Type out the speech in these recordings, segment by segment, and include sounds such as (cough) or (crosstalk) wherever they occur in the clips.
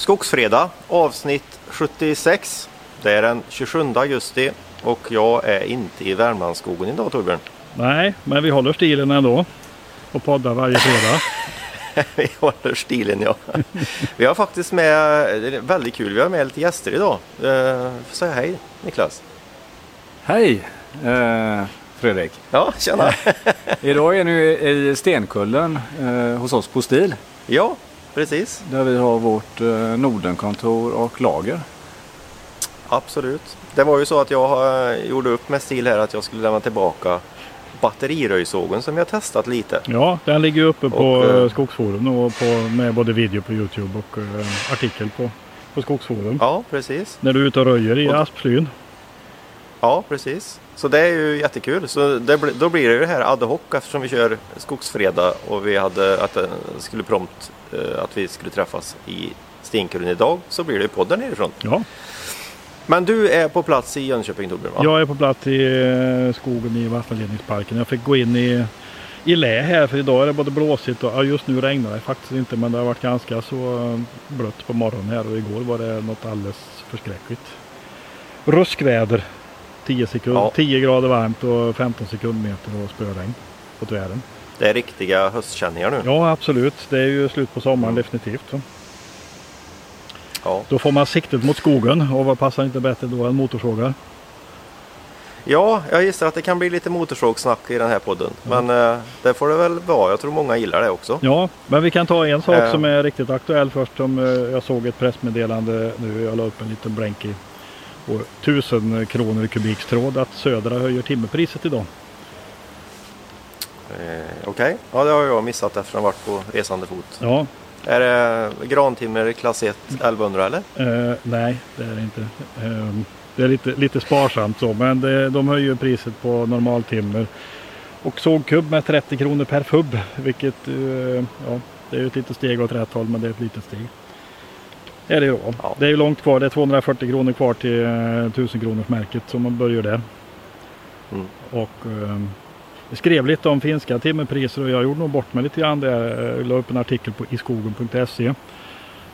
Skogsfredag avsnitt 76. Det är den 27 augusti och jag är inte i Värmlandsskogen idag Torbjörn. Nej, men vi håller stilen ändå. Och poddar varje fredag. (laughs) vi håller stilen ja. vi har faktiskt med, det är väldigt kul, vi har med lite gäster idag. Uh, säga hej Niklas. Hej eh, Fredrik. Ja, tjena. Idag är ni i Stenkullen eh, hos oss på STIL. Ja, precis. Där vi har vårt eh, Nordenkontor och lager. Absolut. Det var ju så att jag eh, gjorde upp med STIL här att jag skulle lämna tillbaka batteriröjsågen som vi har testat lite. Ja, den ligger uppe på och, eh, Skogsforum och på, med både video på Youtube och artikel på, på Skogsforum. Ja, precis. När du är ute och röjer i aspflyn. Ja, precis. Så det är ju jättekul. Så det, då blir det ju det här ad hoc eftersom vi kör skogsfredag och vi hade att det skulle prompt eh, att vi skulle träffas i Stenkullen idag så blir det ju podd där nerifrån. Ja. Men du är på plats i Jönköping Torbjörn va? Jag är på plats i eh, skogen i vattenledningsparken. Jag fick gå in i, i lä här för idag är det både blåsigt och ja, just nu regnar det faktiskt inte men det har varit ganska så blött på morgonen här och igår var det något alldeles förskräckligt. Ruskväder 10, sekund, ja. 10 grader varmt och 15 sekundmeter och spöregn på tvären. Det är riktiga höstkänningar nu. Ja absolut. Det är ju slut på sommaren mm. definitivt. Ja. Då får man siktet mot skogen och vad passar inte bättre då än motorsågar? Ja, jag gissar att det kan bli lite motorsågsnack i den här podden. Ja. Men eh, det får det väl vara. Jag tror många gillar det också. Ja, men vi kan ta en sak eh. som är riktigt aktuell först. Som, eh, jag såg ett pressmeddelande nu. Jag la upp en liten blänk i på 1000 kronor i kubikstråd att Södra höjer timmerpriset idag. Eh, Okej, okay. ja det har jag missat eftersom jag varit på resande fot. Ja. Är det grantimmer klass 1 1100 eller? Eh, nej, det är det inte. Eh, det är lite, lite sparsamt så, men det, de höjer priset på normaltimmer. Och sågkubb med 30 kronor per fubb, vilket eh, ja, det är ett litet steg åt rätt håll, men det är ett litet steg är det ju Ja. Det är ju långt kvar. Det är 240 kronor kvar till 1000 kronors märket så man börjar där. Mm. Och eh, skrev lite om finska timmerpriser och jag gjorde nog bort mig lite grann där. Jag la upp en artikel på iskogen.se.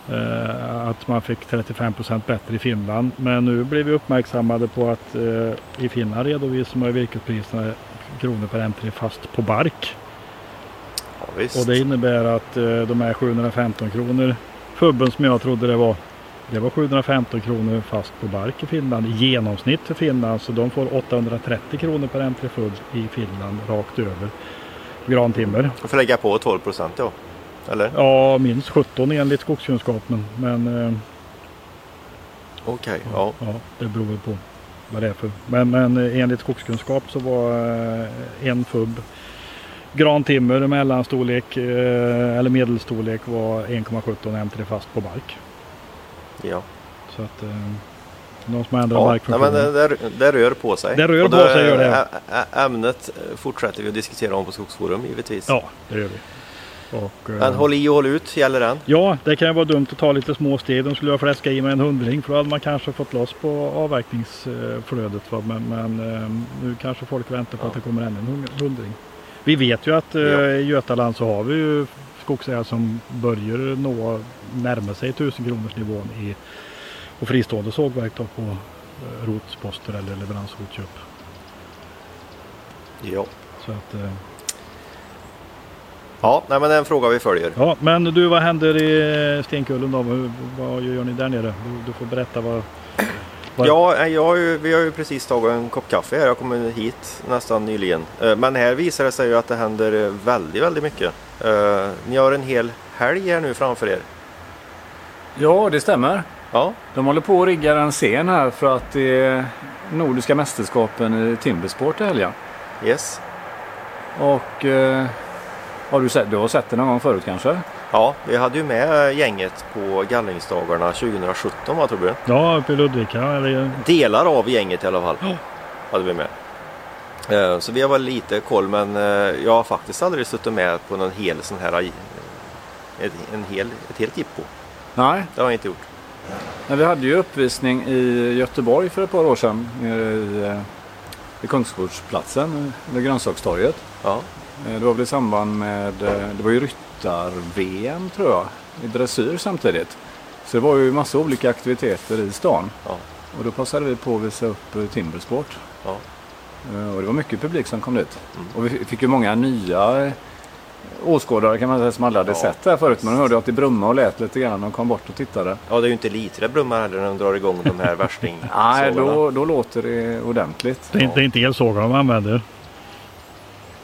Eh, att man fick 35% bättre i Finland. Men nu blev vi uppmärksammade på att eh, i Finland redovisar man virkespriserna kronor per M3 fast på bark. Ja, och det innebär att eh, de är 715 kronor Fubben som jag trodde det var. Det var 715 kronor fast på bark i Finland i genomsnitt för Finland. Så de får 830 kronor per M3 Fub i Finland rakt över. Grantimmer. Du får lägga på 12 procent ja. Eller? Ja, minst 17 enligt skogskunskapen. Men... Eh, Okej, okay, ja. ja. Det beror på vad det är för. Men, men eh, enligt skogskunskap så var eh, en FUB Grantimmer mellanstorlek eh, eller medelstorlek var 1,17 M3 fast på bark. Ja. Så att eh, de som ändrar ja, barkfunktionen. men det, det, rör på sig. Det rör Och på det, sig gör det. Ämnet fortsätter vi att diskutera om på Skogsforum givetvis. Ja, det gör vi. Och, men håll i och håll ut, gäller den? Ja, det kan ju vara dumt att ta lite små steg. De skulle ha fläskat i med en hundring för då hade man kanske fått loss på avverkningsflödet. Men, men nu kanske folk väntar på ja. att det kommer ännu en hundring. Vi vet ju att eh, i Götaland så har vi ju skogsägare som börjar nå närma sig 1000 kronors nivån i och fristående sågverk då på eh, rotsposter eller leveransrotköp. Ja. Så att, eh, Ja, nej, men det är en fråga vi följer. Ja, men du vad händer i Stenkullen då? Vad gör ni där nere? Du, du får berätta vad, Ja, jag har ju, vi har ju precis tagit en kopp kaffe här. Jag kom hit nästan nyligen. Eh, men här visar det sig ju att det händer väldigt, väldigt mycket. Eh, ni har en hel helg här nu framför er. Ja, det stämmer. Ja. De håller på att rigga en scen här för att det är Nordiska mästerskapen i Timbersport i helgen. Yes. Och eh, har du, sett, du har sett det någon gång förut kanske? Ja, vi hade ju med gänget på gallringsdagarna 2017 va Torbjörn? Ja, uppe i Ludvika. Eller... Delar av gänget i alla fall ja. hade vi med. Eh, så vi har väl lite koll men eh, jag har faktiskt aldrig suttit med på någon hel sån här en hel, ett helt jippo. Nej. Det har jag inte gjort. Men vi hade ju uppvisning i Göteborg för ett par år sedan i, eh, i Kungsgårdsplatsen, vid grönsakstorget. Ja. Det var väl i samband med, det var ju ryttar-VM tror jag, i dressyr samtidigt. Så det var ju massa olika aktiviteter i stan. Ja. Och då passade vi på att visa upp Timbersport. Ja. Eh, Och det var mycket publik som kom dit. Mm. Och vi fick ju många nya eh, åskådare kan man säga som aldrig hade Ja, sett det här förut. Man hörde att det brummade och lät lite grann och kom bort och tittade. Ja, det är ju inte lite det brummar heller när de drar igång de här (laughs) värsting Nej, då, då låter det ordentligt. Det är, inte- det är inte elsågar de använder.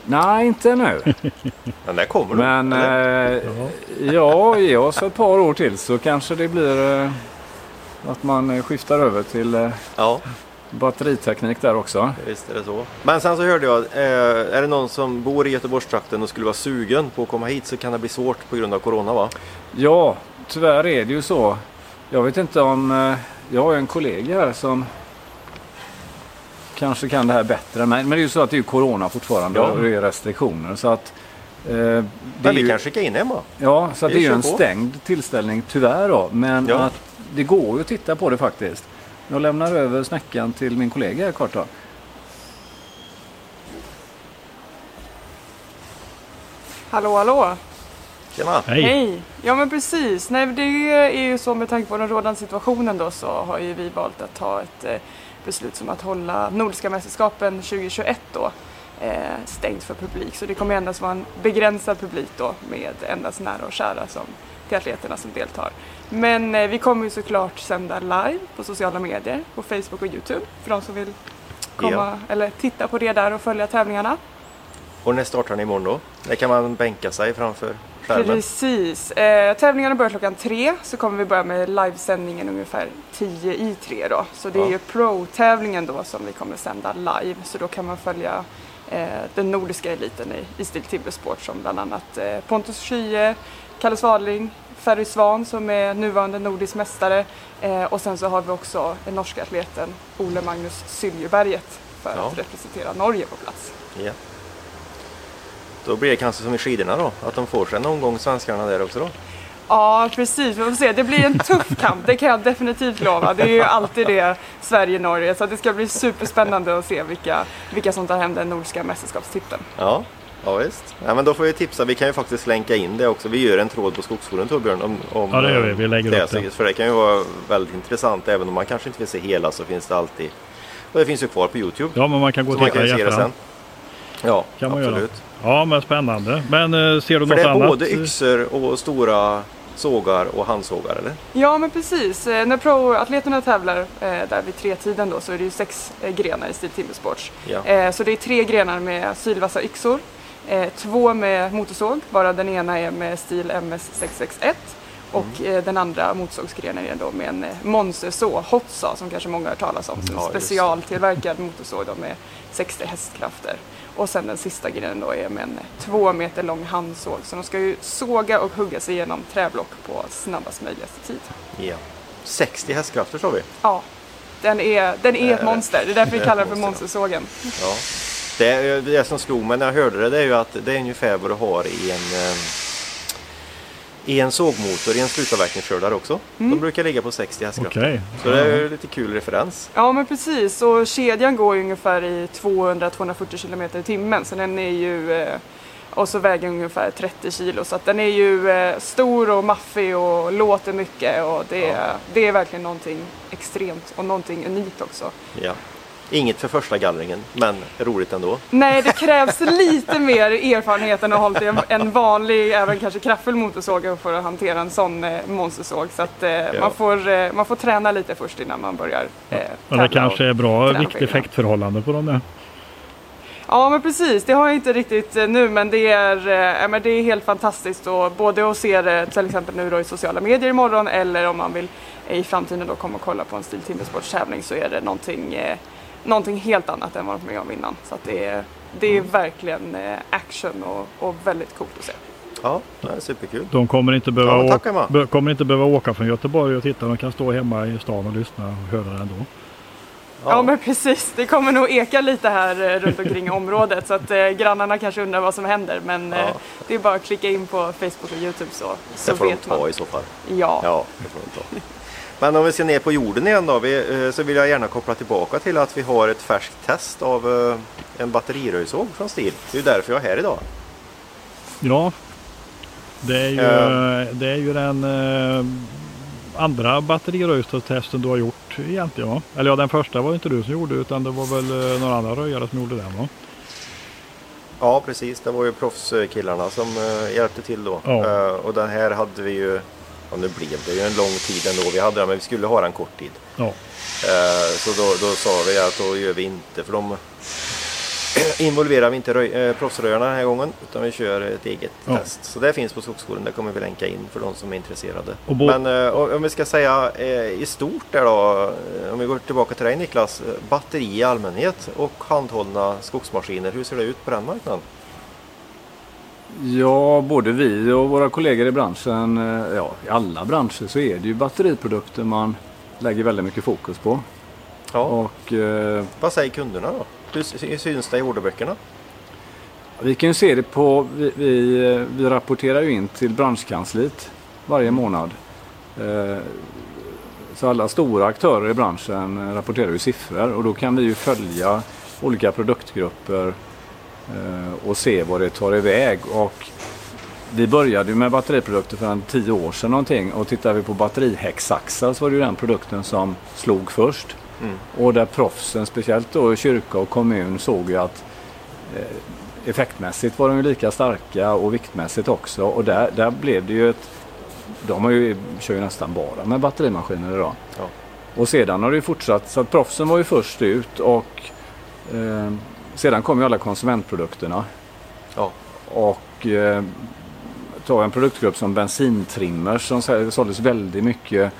Nej, inte nu. (laughs) Men där kommer. Men eller? eh, ja, ge oss ett par år till så kanske det blir eh, att man eh, skiftar över till eh, Ja, batteriteknik där också. visst är det så. Men sen så hörde jag, eh, är det någon som bor i Göteborgstrakten och skulle vara sugen på att komma hit så kan det bli svårt på grund av Corona va? Ja, tyvärr är det ju så. Jag vet inte om... eh, Jag har ju en kollega här som kanske kan det här bättre mig. Men det är ju så att det är Corona fortfarande Ja. och det är restriktioner. Så att, eh, det är Men vi ju, kan skicka in Emma. Ja, så det är ju en på. stängd tillställning tyvärr då. Men Ja. att det går ju att titta på det faktiskt. Jag lämnar över snäckan till min kollega här kort då. Hallå, hallå! Tjena! Hej! Hej! Ja men precis. Nej, det är ju så med tanke på den rådande situationen då så har ju vi valt att ta ett eh, beslut som att hålla Nordiska mästerskapen 2021 då eh, stängt för publik. Så det kommer endast vara en begränsad publik då med endast nära och kära som, till atleterna som deltar. Men eh, vi kommer ju såklart sända live på sociala medier, på Facebook och Youtube för de som vill komma eller titta på det där och följa tävlingarna. Och när startar ni imorgon då? Där kan man bänka sig framför skärmen. Precis. Eh, tävlingarna börjar klockan tre så kommer vi börja med livesändningen ungefär 10 i tre då. Så det är Ja. ju pro-tävlingen då som vi kommer sända live. Så då kan man följa eh, den nordiska eliten i, i stil Timbersport som bland annat eh, Pontus Schie, Kalle Swadling, Ferry Svan som är nuvarande nordisk mästare eh, och sen så har vi också den norska atleten Ole Magnus Syljeberget för Ja. att representera Norge på plats. Ja. Då blir det kanske som i skidorna då, att de får sig någon gång svenskarna där också då. Ja, precis. Vi får se. Det blir en tuff kamp, det kan jag definitivt lova. Det är ju alltid det, Sverige-Norge. Så det ska bli superspännande att se vilka, vilka som tar hem den nordiska mästerskapstiteln. Ja, ja visst. Ja, men då får vi tipsa, vi kan ju faktiskt länka in det också. Vi gör en tråd på Skogsskolan Torbjörn om, om Ja, det gör vi. Vi lägger det, upp det. För det kan ju vara väldigt intressant även om man kanske inte vill se hela så finns det alltid. Och det finns ju kvar på Youtube. Ja, men man kan gå och titta i ju se det efterhand. sen. Ja, Kan man absolut. göra. Ja, men spännande. Men eh, ser du För något det är annat? både yxor och stora sågar och handsågar eller? Ja, men precis. Eh, När pro-atleterna tävlar eh, där vid tretiden då så är det ju sex grenar i stil Timbersports. Ja. Så det är tre grenar med sylvassa yxor, två med motorsåg, bara den ena är med stil MS661 och Mm. den andra motorsågsgrenen är då med en eh, Monster Hotsa som kanske många har hört talas om, som Ja, specialtillverkad motorsåg med 60 hästkrafter. Och sen den sista grenen då är med en två meter lång handsåg så de ska ju såga och hugga sig igenom träblock på snabbast möjligaste tid. ja. 60 hästkrafter sa vi. Ja, den är, den är ett Eh, monster. Det är därför vi kallar det för monster, monstersågen. Ja. Det, det som slog mig när jag hörde det, det är ju att det är ungefär vad du har i en, eh, i en sågmotor i en slutavverkningsskördare också. Mm. De brukar ligga på 60 hästkrafter. Okej. Så det är lite kul referens. Ja men precis och kedjan går ungefär i 200-240 km i timmen så den är ju eh, och så väger den ungefär 30 kilo så att den är ju eh, stor och maffig och låter mycket och det, Ja. det är verkligen någonting extremt och någonting unikt också. Ja. Inget för första gallringen, men roligt ändå. Nej det krävs lite mer erfarenhet än att ha hållit i en, vanlig, även kanske kraftfull motorsåg för att hantera en sån eh, monstersåg så att eh, man, får, eh, man får träna lite först innan man börjar eh, Men det kanske är bra träna på dem där. Ja men precis, det har jag inte riktigt eh, nu men det är, eh, ja, men det är helt fantastiskt och både att se det till exempel nu då i sociala medier imorgon eller om man vill eh, i framtiden då komma och kolla på en Stil Timbersportstävling så är det någonting, eh, någonting helt annat än vad man varit med om innan. Så att det är, det är verkligen eh, action och, och väldigt coolt att se. Ja, det är superkul. De kommer inte, behöva Ja, åka, tack, be, kommer inte behöva åka från Göteborg och titta. De kan stå hemma i stan och lyssna och höra det ändå. Ja. men precis, det kommer nog eka lite här eh, runt omkring (laughs) området så att eh, grannarna kanske undrar vad som händer men eh, Ja. det är bara att klicka in på Facebook och Youtube så, så det får de vet ta man. i så fall. Ja. Ja, det får de ta. Men om vi ser ner på jorden igen då, vi, eh, så vill jag gärna koppla tillbaka till att vi har ett färskt test av eh, en batteriröjsåg från STIL. Det är därför jag är här idag. Ja, det är ju, Ja. det är ju den eh, andra batteriröjstestesten du har gjort egentligen va? Eller ja den första var inte du som gjorde utan det var väl några andra röjare som gjorde den va? Ja precis, det var ju proffskillarna som uh, hjälpte till då. Ja. Uh, och den här hade vi ju, ja nu blev det ju en lång tid ändå vi hade den men vi skulle ha den kort tid. Ja. Uh, så då, då sa vi att då gör vi inte för de (clears throat) involverar vi inte röj, eh, proffsröjarna den här gången utan vi kör ett eget Ja. test. Så det finns på Skogsskolan, det kommer vi länka in för de som är intresserade. Och Men eh, och- om vi ska säga eh, i stort där då, eh, om vi går tillbaka till dig Niklas, eh, batteri i allmänhet och handhållna skogsmaskiner, hur ser det ut på den marknaden? Ja, både vi och våra kollegor i branschen, eh, ja i alla branscher så är det ju batteriprodukter man lägger väldigt mycket fokus på. Ja. Och eh, Vad säger kunderna då? Hur sy- syns det i orderböckerna? vi kan ju se det på, vi, vi, eh, vi rapporterar ju in till branschkansliet varje månad. Eh, så alla stora aktörer i branschen eh, rapporterar ju siffror och då kan vi ju följa olika produktgrupper och se vad det tar iväg. Och vi började ju med batteriprodukter för en tio år sedan någonting och tittar vi på batterihäcksaxar så var det ju den produkten som slog först. Mm. Och där proffsen, speciellt då kyrka och kommun, såg ju att eh, effektmässigt var de ju lika starka och viktmässigt också. Och där, där blev det ju ett... De har ju, kör ju nästan bara med batterimaskiner idag. Ja. Och sedan har det ju fortsatt. Så att proffsen var ju först ut och eh, sedan kom ju alla konsumentprodukterna. Ja. Och eh, ta en produktgrupp som bensintrimmers som såldes väldigt mycket.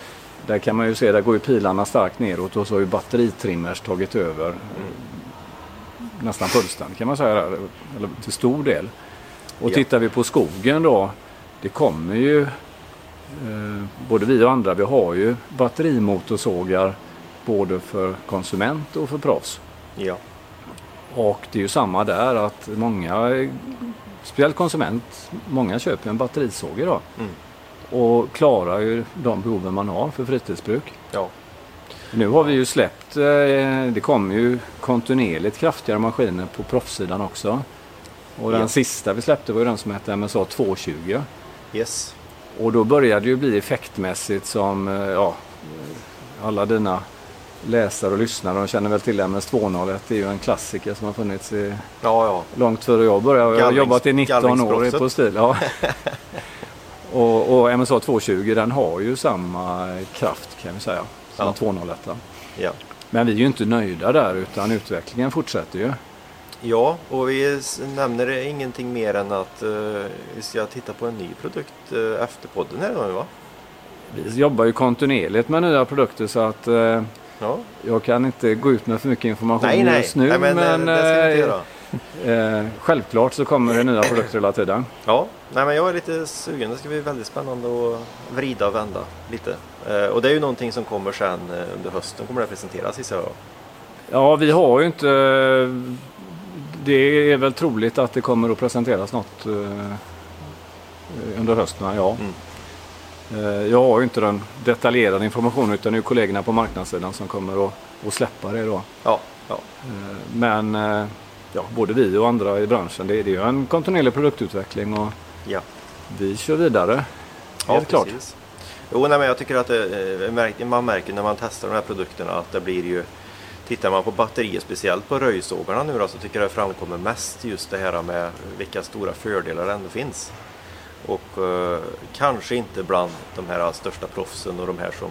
Där kan man ju se, där går ju pilarna starkt neråt och så har ju batteritrimmers tagit över. Mm. Nästan fullständigt kan man säga, eller till stor del. Och Ja. tittar vi på skogen då, det kommer ju eh, både vi och andra, vi har ju batterimotorsågar både för konsument och för proffs. Ja. Och det är ju samma där att många, speciellt konsument, många köper en batterisåg idag. Mm. Och klarar ju de behoven man har för fritidsbruk. Ja. Nu har vi ju släppt, eh, det kommer ju kontinuerligt kraftigare maskiner på proffssidan också. Och den Ja. sista vi släppte var ju den som hette MSA 220. Yes. Och då började det ju bli effektmässigt som, eh, ja, alla dina läsare och lyssnare de känner väl till MS 201. Det är ju en klassiker som har funnits i Ja, ja. långt före jag började. Jag har jobbat i 19 år på stil. Ja. (laughs) och, och MSA 220 den har ju samma kraft kan vi säga som Ja. 201. Ja. Men vi är ju inte nöjda där utan utvecklingen fortsätter ju. Ja, och vi nämner ingenting mer än att eh, vi ska titta på en ny produkt eh, efter podden här nu va? Vi jobbar ju kontinuerligt med nya produkter så att eh, Ja. jag kan inte gå ut med för mycket information Nej, nej. just nu. nej men, men eh, det inte eh, eh, självklart så kommer det nya produkter hela tiden. Ja, nej men jag är lite sugen. Det ska bli väldigt spännande att vrida och vända lite. Eh, och det är ju någonting som kommer sen eh, under hösten kommer det presenteras gissar jag. Ja, vi har ju inte... Det är väl troligt att det kommer att presenteras något eh, under hösten, ja. Mm. Eh, Jag har ju inte den detaljerade informationen utan det är kollegorna på marknadssidan som kommer att, att släppa det då. Ja, ja. Eh, Men eh, ja, både vi och andra i branschen, det är ju en kontinuerlig produktutveckling och ja. vi kör vidare. Helt klart. precis. Jo, nej, men jag tycker att det, man märker när man testar de här produkterna att det blir ju Tittar man på batterier, speciellt på röjsågarna nu då, så tycker jag det framkommer mest just det här med vilka stora fördelar det ändå finns. Och eh, kanske inte bland de här största proffsen och de här som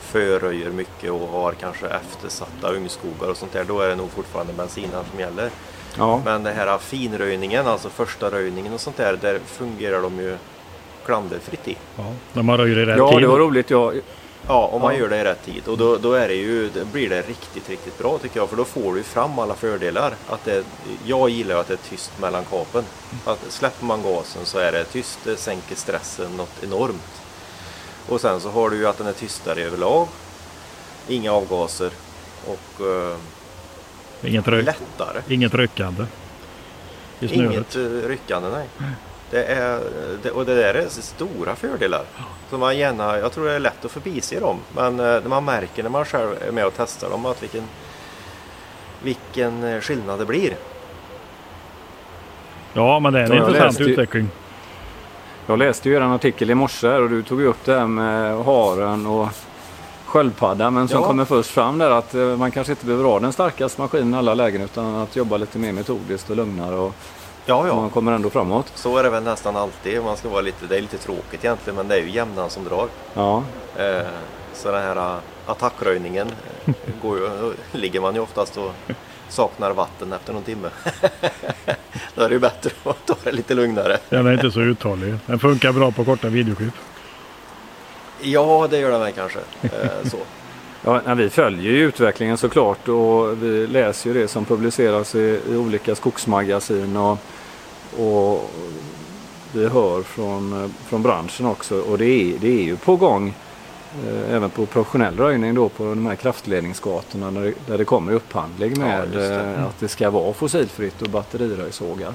förröjer mycket och har kanske eftersatta ungskogar och sånt där. Då är det nog fortfarande bensinen som gäller. Ja, Men det här finröjningen, alltså första röjningen och sånt där, där fungerar de ju klanderfritt i. Ja, när man röjer i rätt ja tid. det var roligt. Jag, Ja, om man Ja. gör det i rätt tid. Och då, då är det ju, då blir det riktigt, riktigt bra tycker jag. För då får du fram alla fördelar. Att det, jag gillar att det är tyst mellan kapen. Att släpper man gasen så är det tyst, det sänker stressen något enormt. Och sen så har du ju att den är tystare överlag. Inga avgaser och eh, Inget, lättare. inget ryckande i snöret. Inget uh, ryckande, nej. Det är, det, och det där är stora fördelar. Så man gärna, jag tror det är lätt att förbise dem. Men eh, man märker när man själv är med och testar dem att vilken, vilken eh, skillnad det blir. Ja, men det är en Ja, jag intressant läste ju- utveckling. Jag läste ju en artikel i morse och du tog upp det här med haren och sköldpadda men som Ja. kommer först fram där att eh, man kanske inte behöver ha den starkaste maskinen i alla lägen utan att jobba lite mer metodiskt och lugnare och Ja, ja. man kommer ändå framåt. Så är det väl nästan alltid. Man ska vara lite, det är lite tråkigt egentligen men det är ju jämnan som drar. Ja, Eh, så den här eh, attackröjningen eh, går ju, ligger man ju oftast och saknar vatten efter någon timme. (laughs) Då är det ju bättre att ta det lite lugnare. Den är inte så uthållig. Den funkar bra på korta videoklipp. Ja, det gör den väl kanske. Eh, så. (laughs) Ja, vi följer ju utvecklingen såklart och vi läser ju det som publiceras i, i olika skogsmagasin och, och vi hör från, eh, från branschen också och det är, det är ju på gång eh, även på professionell röjning då på de här kraftledningsgatorna där det, där det kommer upphandling Ja, med just det. eh, att det ska vara fossilfritt och batteriröjsågar.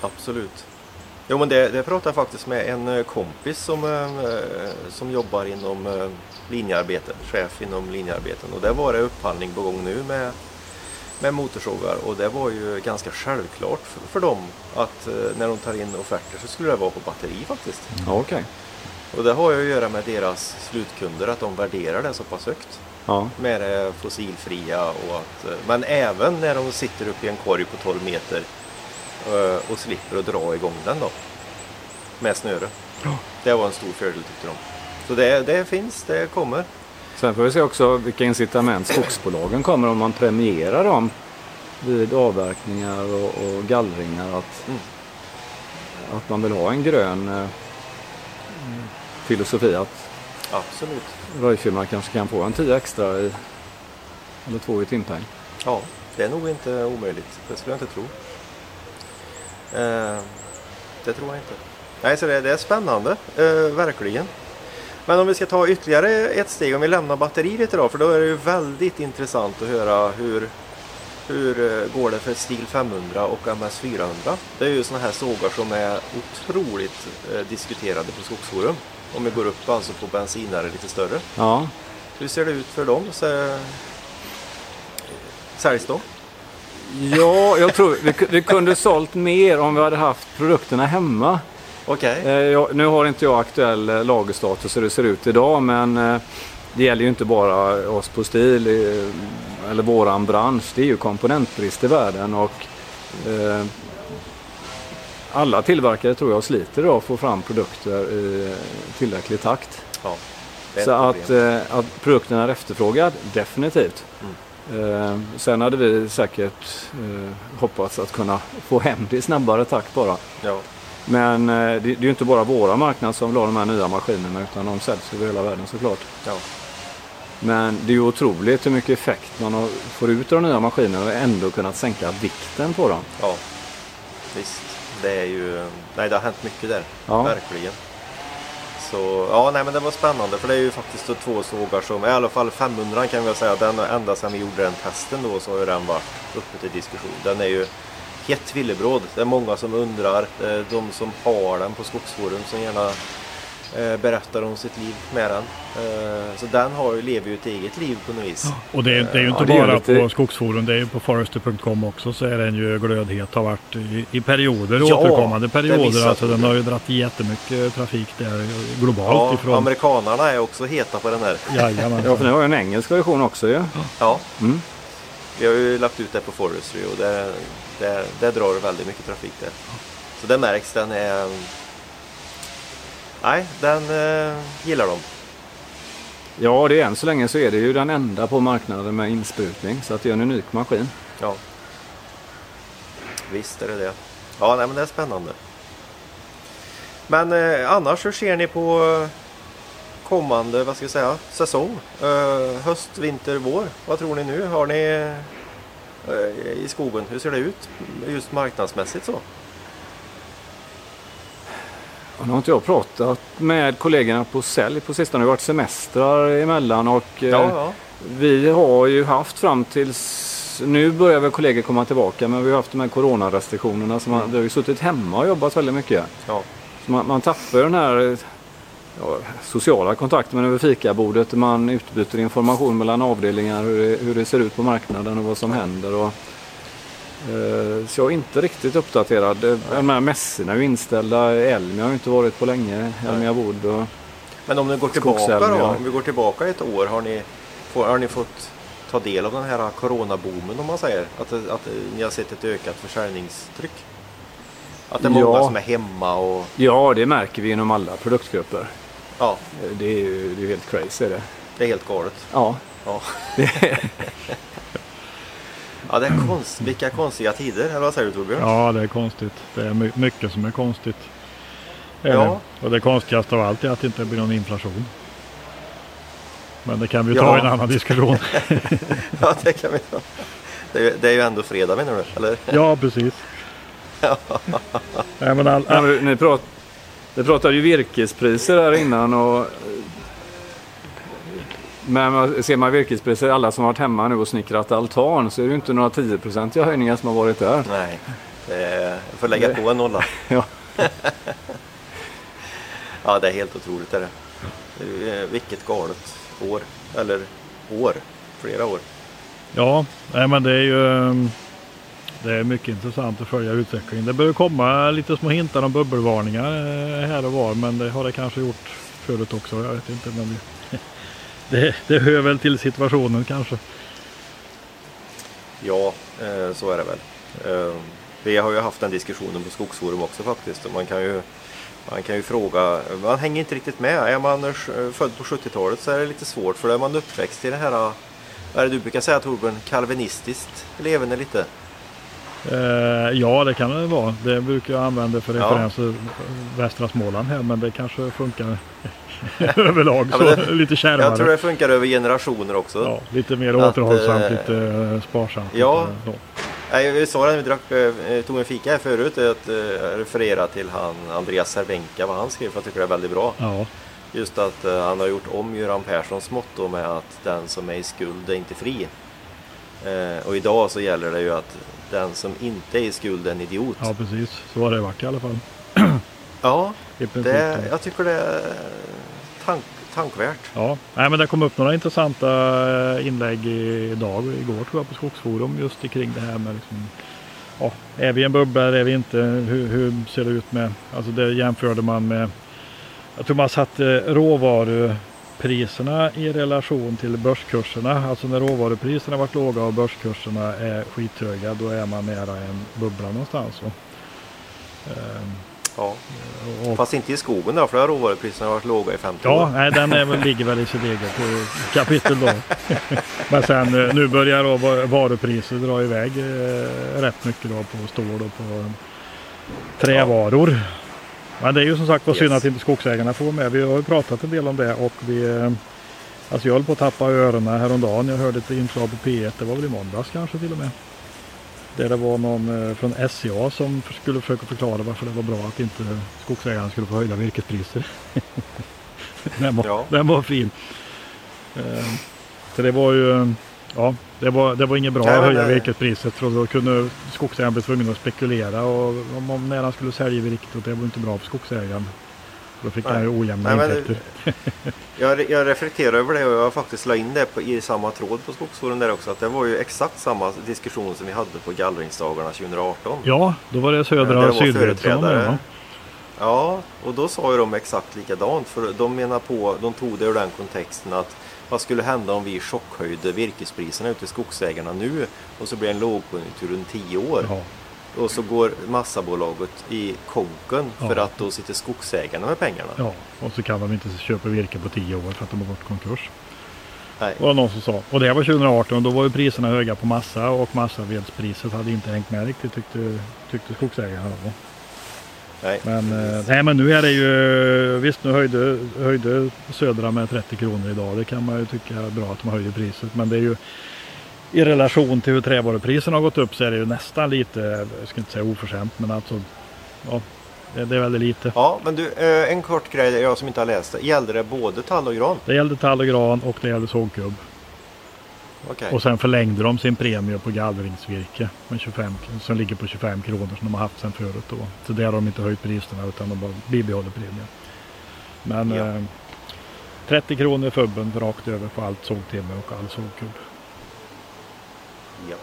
Absolut. Jo men det, det pratade jag faktiskt med en kompis som, eh, som jobbar inom eh, linjearbete, chef inom linjearbeten. Och där var det upphandling på gång nu med, med motorsågar och det var ju ganska självklart för, för dem att eh, när de tar in offerter så skulle det vara på batteri faktiskt. Ja, okej. Och det har ju att göra med deras slutkunder, att de värderar det så pass högt. Ja, Med det fossilfria och att, eh, men även när de sitter uppe i en korg på 12 meter eh, och slipper att dra igång den då. Med snöre. Det var en stor fördel tyckte de. Så det, det finns, det kommer. Sen får vi se också vilka incitament skogsbolagen kommer om man premierar dem vid avverkningar och, och gallringar. Att, Mm. att man vill ha en grön eh, filosofi. Att Absolut. röjfirmorna kanske kan få en 10 extra i, eller två i timpeng. Ja, det är nog inte omöjligt. Det skulle jag inte tro. Eh, det tror jag inte. Nej, så det, det är spännande, eh, verkligen. Men om vi ska ta ytterligare ett steg, om vi lämnar batteriet idag, för då är det ju väldigt intressant att höra hur, hur eh, går det för Stil 500 och MS 400. Det är ju sådana här sågar som är otroligt eh, diskuterade på Skogsforum. Om vi går upp alltså på bensinare lite större. Ja, Hur ser det ut för dem? Så, säljs de? ja jag tror vi, vi kunde sålt mer om vi hade haft produkterna hemma. Okej. Eh, jag, nu har inte jag aktuell eh, lagerstatus hur det ser ut idag men eh, det gäller ju inte bara oss på STIL eller våran bransch. Det är ju komponentbrist i världen och eh, alla tillverkare tror jag sliter idag att få fram produkter i tillräcklig takt. Ja, Så att, eh, att produkten är efterfrågad, definitivt. Eh, sen hade vi säkert eh, hoppats att kunna få hem det i snabbare takt bara. Ja, Men eh, det, det är ju inte bara våra marknad som vill ha de här nya maskinerna utan de säljs över hela världen såklart. ja. Men det är ju otroligt hur mycket effekt man får ut av de nya maskinerna och ändå kunnat sänka vikten på dem. ja. Visst, det är ju... Nej, det har hänt mycket där. Ja. Verkligen. Så ja, nej men det var spännande för det är ju faktiskt två sågar som, i alla fall 500 kan vi säga, den ända sedan vi gjorde den testen då så har ju den varit uppe till diskussion. Den är ju hett villebråd. Det är många som undrar. Det är de som har den på Skogsforum som gärna eh, berättar om sitt liv med den. Eh, så den har ju, lever ju ett eget liv på något vis. Och det är, det är ju inte Ja, bara lite- på Skogsforum, det är ju på Forester.com också så är den ju glödhet. Har varit i, i perioder, Ja, återkommande perioder. Alltså den har ju dragit jättemycket trafik där globalt Ja, ifrån. amerikanarna är också heta på den här. Jajamensan. Ja, för nu har jag en engelsk version också ju. Ja, Mm. vi har ju lagt ut det på Forestry och det, det, det drar väldigt mycket trafik där. Så det märks, den är... Nej, den eh, gillar de. Ja, det är än så länge så är det ju den enda på marknaden med insprutning. Så att det är en unik maskin. Ja. Visst är det det. Ja, nej, men det är spännande. Men eh, annars hur ser ni på kommande, vad ska jag säga, säsong? Eh, höst, vinter, vår. Vad tror ni nu? Har ni i skogen, hur ser det ut just marknadsmässigt så? Och nu har inte jag pratat med kollegorna på sälj på sistone. Det har varit semestrar emellan och eh, Ja, ja. vi har ju haft fram tills nu börjar väl kollegor komma tillbaka men vi har haft de här coronarestriktionerna så man, vi har ju suttit hemma och jobbat väldigt mycket. ja. Så man, man tappar den här eh, ja, sociala kontakten över fikabordet. Man utbyter information mellan avdelningar hur det, hur det ser ut på marknaden och vad som händer. Och Eh, Så jag är inte riktigt uppdaterad. Eh, här mässorna är ju inställda. Elmia har ju inte varit på länge. Elmia Wood och... Men om går tillbaka då, ja. om vi går tillbaka ett år, har ni, får, har ni fått ta del av den här coronaboomen om man säger? Att, att ni har sett ett ökat försäljningstryck? Att det är många Ja. som är hemma och Ja, det märker vi inom alla produktgrupper. Ja, Det är ju det är helt crazy. Är det. det är helt galet. Ja, Ja, (laughs) ja det är konst, vilka konstiga tider, eller vad säger du Torbjörn? Ja, det är konstigt. Det är my- mycket som är konstigt. Är Ja. det. Och det konstigaste av allt är att det inte blir någon inflation. Men det kan vi ju Ja. ta i en annan diskussion. (laughs) Ja, det kan vi ta. Det är, det är ju ändå fredag menar du? Eller? ja, precis. (laughs) Nej, men all, Ja, men Ni, ni pratade ju virkespriser här innan. Och, men ser man virkespriser, alla som har varit hemma nu och snickrat altan, så är det ju inte några 10-procentiga höjningar som har varit där. Nej, jag får lägga på en nolla. (laughs) Ja. (laughs) Ja, det är helt otroligt. Är det. Vilket galet år. Eller år. Flera år. Ja, nej, men det är ju um, det är mycket intressant att följa utvecklingen. Det börjar komma lite små hintar om bubbelvarningar eh, här och var, men det har det kanske gjort förut också. Jag vet inte, men det, (laughs) det, det hör väl till situationen kanske. Ja, eh, så är det väl. Eh, vi har ju haft den diskussionen på Skogsforum också faktiskt. Och Man kan ju, man kan ju fråga, man hänger inte riktigt med. Är man född på 70-talet så är det lite svårt för då är man uppväxt i det här, vad är det du brukar säga Torbjörn, kalvinistiskt levande lite. Eh, ja, det kan det vara. Det brukar jag använda för Ja. referenser västra Småland här, men det kanske funkar (laughs) (laughs) överlag. Ja, så, det- lite Jag tror kärvare. det funkar över generationer också. Ja, lite mer Att, återhållsamt, eh, lite eh, sparsamt. ja. Nej, vi sa det när vi drack, eh, tog en fika här förut, att referera till han Andreas Cervenka, vad han skrev, för jag tycker det är väldigt bra. Ja, Just att han har gjort om Göran Perssons motto med att den som är i skuld är inte fri. Och idag så gäller det ju att den som inte är i skuld är en idiot. ja, precis. Så har det varit i alla fall. (clears throat) Ja, det, jag tycker det är tank, tankvärt. Ja, nej, men det kom upp några intressanta eh, inlägg idag och igår tror jag på Skogsforum just kring det här med liksom, ja, är vi en bubbla eller är vi inte? Hur, hur ser det ut med, alltså det jämförde man med, jag tror man satte råvarupriserna i relation till börskurserna. Alltså när råvarupriserna varit låga och börskurserna är skithöga då är man nära en bubbla någonstans. Och, ehm, Ja. och, Fast inte i skogen då, för där har råvarupriserna varit låga i 50 Ja, år. nej, den är väl, ligger väl i sitt eget eh, kapitel då. (laughs) Men sen eh, nu börjar då va- varupriser dra iväg eh, rätt mycket då på stål och på trävaror. Men det är ju som sagt var synd Yes. att inte skogsägarna får med. Vi har ju pratat en del om det och vi eh, Alltså jag höll på att tappa öronen häromdagen. Jag hörde ett inslag på P1, det var väl i måndags kanske till och med. Där det var någon eh, från SCA som skulle försöka förklara varför det var bra att inte skogsägarna skulle få höjda virkespriser. (laughs) den, var, Ja. den var fin. Eh, Så det var ju, ja, det var, det var inget bra Nej, att höja det- virkespriset för då kunde skogsägaren bli tvungen att spekulera och om, om när han skulle sälja virket och det var inte bra för skogsägaren. Då fick Nej. han ju ojämna Nej, men intäkter. Jag, jag reflekterar över det och jag har faktiskt la in det på, i samma tråd på Skogsforum där också. Att det var ju exakt samma diskussion som vi hade på gallringsdagarna 2018. Ja, då var det södra och som var med. va? Ja, och då sa ju de exakt likadant. För de menar på, de tog det ur den kontexten att vad skulle hända om vi chockhöjde virkespriserna ute i skogsägarna nu och så blir det en lågkonjunktur runt 10 år. Ja, Och så går massabolaget i konken för Ja. att då sitter skogsägarna med pengarna. ja, och så kan de inte köpa virke på tio år för att de har gått konkurs. Nej. Det var någon som sa. Och det var 2018 och då var ju priserna höga på massa och massavedspriset hade inte hängt med riktigt tyckte, tyckte skogsägarna. Då. Nej. Men, eh, nej, men nu är det ju, visst nu höjde, höjde Södra med 30 kronor idag. Det kan man ju tycka är bra att de höjer priset. Men det är ju i relation till hur trävarupriserna har gått upp så är det ju nästan lite, jag ska inte säga oförskämt, men alltså ja, det, det är väldigt lite. Ja, men du, eh, en kort grej, jag som inte har läst det. Gällde det både tall och gran? Det gällde tall och gran och det gällde sågkubb. Okej. Och sen förlängde de sin premie på gallringsvirke med 25, som ligger på 25 kronor som de har haft sedan förut. Då. Så där har de inte höjt priserna utan de bara bibehåller premien. Men Ja. eh, 30 kronor fubben rakt över på allt sågtimmer och all sågkubb. Ja.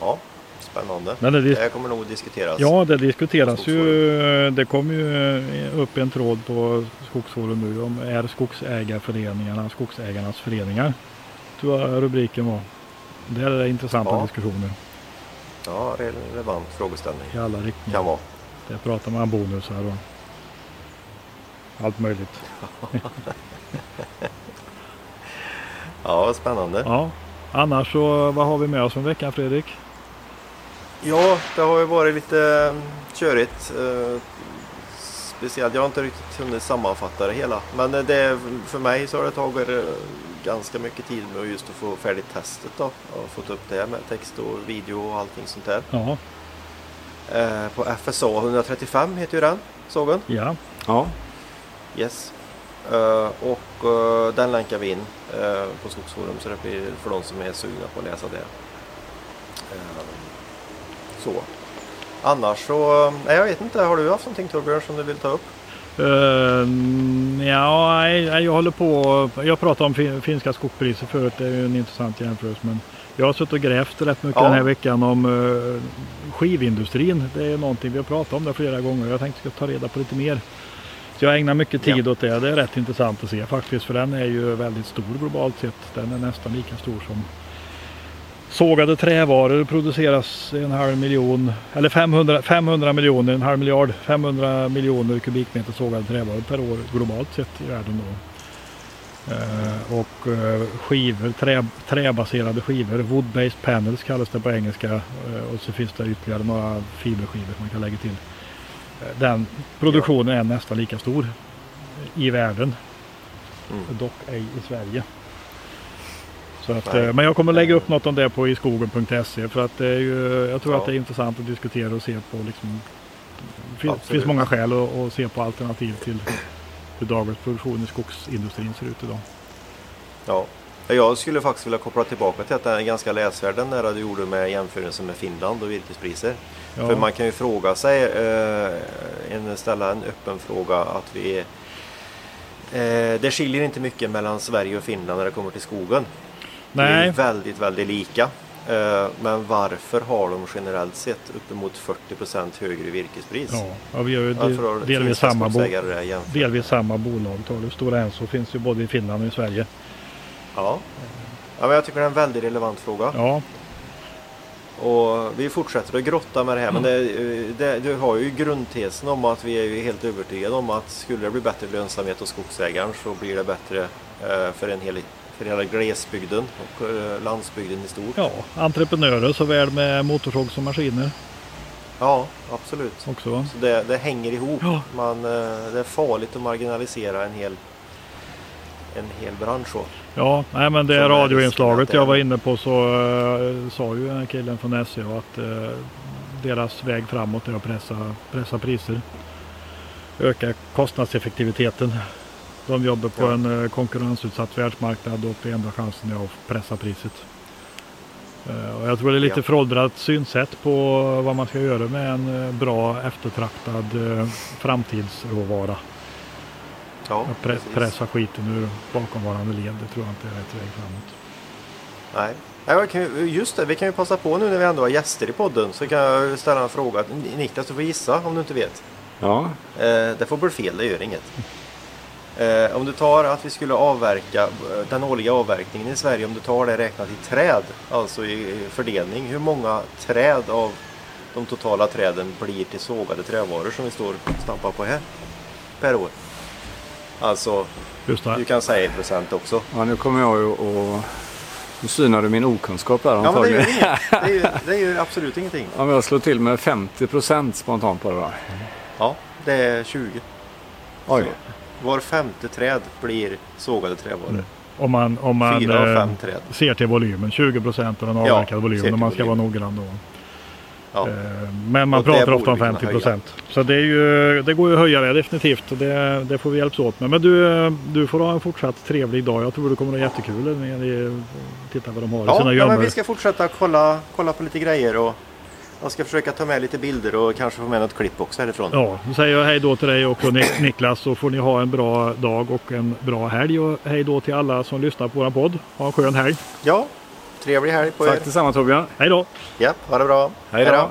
Ja, spännande. Men det, Det kommer nog diskuteras. ja, det diskuteras ju. Det kommer ju eh, upp en tråd på Skogsforum nu om är skogsägarföreningarna skogsägarnas föreningar. Tror jag rubriken var. Där är det intressanta Ja. diskussioner Ja, relevant frågeställning. i alla riktningar. Kan vara. Där pratar man bonusar och allt möjligt. (laughs) Ja, spännande. Ja. Annars så vad har vi med oss från veckan Fredrik? Ja, det har ju varit lite eh, körigt. eh, Speciellt, jag har inte riktigt hunnit sammanfatta det hela. Men eh, det, för mig så har det tagit ganska mycket tid med just att få färdigt testet då. Och fått upp det med text och video och allting sånt där. Ja, Eh, På FSA 135 heter ju den sågen. ja. Ja, Yes. Eh, och eh, den länkar vi in eh, på Skogsforum så det blir för de som är sugna på att läsa det. Eh, så. Annars så, nej jag vet inte, har du haft någonting Torbjörn som du vill ta upp? Uh, ja, nej, jag håller på. Jag pratade om fin- finska skogspriser förut. Det är ju en intressant jämförelse. Men jag har suttit och grävt rätt mycket Ja. den här veckan om uh, skivindustrin. Det är någonting vi har pratat om det flera gånger. Jag tänkte ska ta reda på lite mer. Så jag ägnar mycket tid åt det. Det är rätt intressant att se faktiskt. För den är ju väldigt stor globalt sett. Den är nästan lika stor som sågade trävaror produceras en halv miljon eller 500, 500 miljoner, en halv miljard, 500 miljoner kubikmeter sågade trävaror per år globalt sett i världen. Då. Eh, och eh, skivor, trä, träbaserade skivor, wood-based panels kallas det på engelska. Eh, och så finns det ytterligare några fiberskivor man kan lägga till. Eh, den produktionen är nästan lika stor i världen. Mm. Dock ej i Sverige. Så att, Nej. eh, men jag kommer lägga upp något om det på iskogen.se för att det är ju, jag tror Ja. att det är intressant att diskutera och se på liksom, det finns många skäl att, att se på alternativ till hur dagens produktion i skogsindustrin ser ut idag. Ja. Jag skulle faktiskt vilja koppla tillbaka till att den är ganska läsvärd den där du gjorde med jämförelsen med Finland och virkespriser. Ja, För man kan ju fråga sig, eh, en, ställa en öppen fråga att vi eh, Det skiljer inte mycket mellan Sverige och Finland när det kommer till skogen. Det är nej, ju väldigt, väldigt lika. Eh, men varför har de generellt sett uppemot 40% högre virkespris? ja, ja, vi har ju del, delvis, samma bo, delvis samma bolag. Tar du Stora Enso finns ju både i Finland och i Sverige. Ja. ja, men jag tycker det är en väldigt relevant fråga. Ja, Och vi fortsätter att grotta med det här. Men det, det, du har ju grundtesen om att vi är ju helt övertygade om att skulle det bli bättre lönsamhet hos skogsägaren så blir det bättre eh, för, en hel, för hela glesbygden och eh, landsbygden i stort. ja, entreprenörer såväl med motorsåg som maskiner Ja, absolut. också. Så det, det hänger ihop. Ja. Man, eh, det är farligt att marginalisera en hel, en hel bransch. Så. Ja, nej men det Som radioinslaget att jag det- var inne på så uh, sa ju killen från SE att eh, deras väg framåt är att pressa, pressa priser. Öka kostnadseffektiviteten. De jobbar på Ja. en eh, konkurrensutsatt världsmarknad och det enda chansen är att pressa priset. Eh, och jag tror det är lite Ja. föråldrat synsätt på vad man ska göra med en eh, bra eftertraktad framtidsråvara. Ja, Att pre- precis. pressa skiten ur bakomvarande led, det tror jag inte är rätt väg framåt. Nej. Just det, vi kan ju passa på nu när vi ändå har gäster i podden så kan jag ställa en fråga. Niklas, du får gissa om du inte vet. ja, det får bli fel, det gör inget. Eh, om du tar att vi skulle avverka eh, den årliga avverkningen i Sverige, om du tar det räknat i träd, alltså i fördelning, hur många träd av de totala träden blir till sågade trävaror som vi står och stampar på här per år? Alltså, Just det. du kan säga i procent också. ja, nu kommer jag ju och nu synar du min okunskap där Ja, men det antagligen. inget. Det är ju, (laughs) det är ju absolut ingenting. Om jag slår till med 50% spontant på det där. Ja, det är 20. Oj, Var femte träd blir sågade trävaror. Mm. Om man, om man Fyra eh, ser till volymen, 20 procent av den Ja, avverkade ser volymen om man ska vara volymen. noggrann då. Ja. Eh, Men man Och pratar ofta om vi kunna 50 procent. Så det, ju, det går ju att höja det definitivt. Det, det får vi hjälpas åt med. Men du, du får ha en fortsatt trevlig dag. Jag tror det kommer att vara jättekul när ni tittar vad de har i Ja, sina ja gömmor. men vi ska fortsätta kolla, kolla på lite grejer och jag ska försöka ta med lite bilder och kanske få med något klipp också härifrån. Ja, då säger jag hej då till dig Nik- Niklas så får ni ha en bra dag och en bra helg och hej då till alla som lyssnar på vår podd. Ha en skön helg. Ja, Trevlig helg på Tack er. detsamma Torbjörn. Hej då! Ja, ha det bra. Hej då.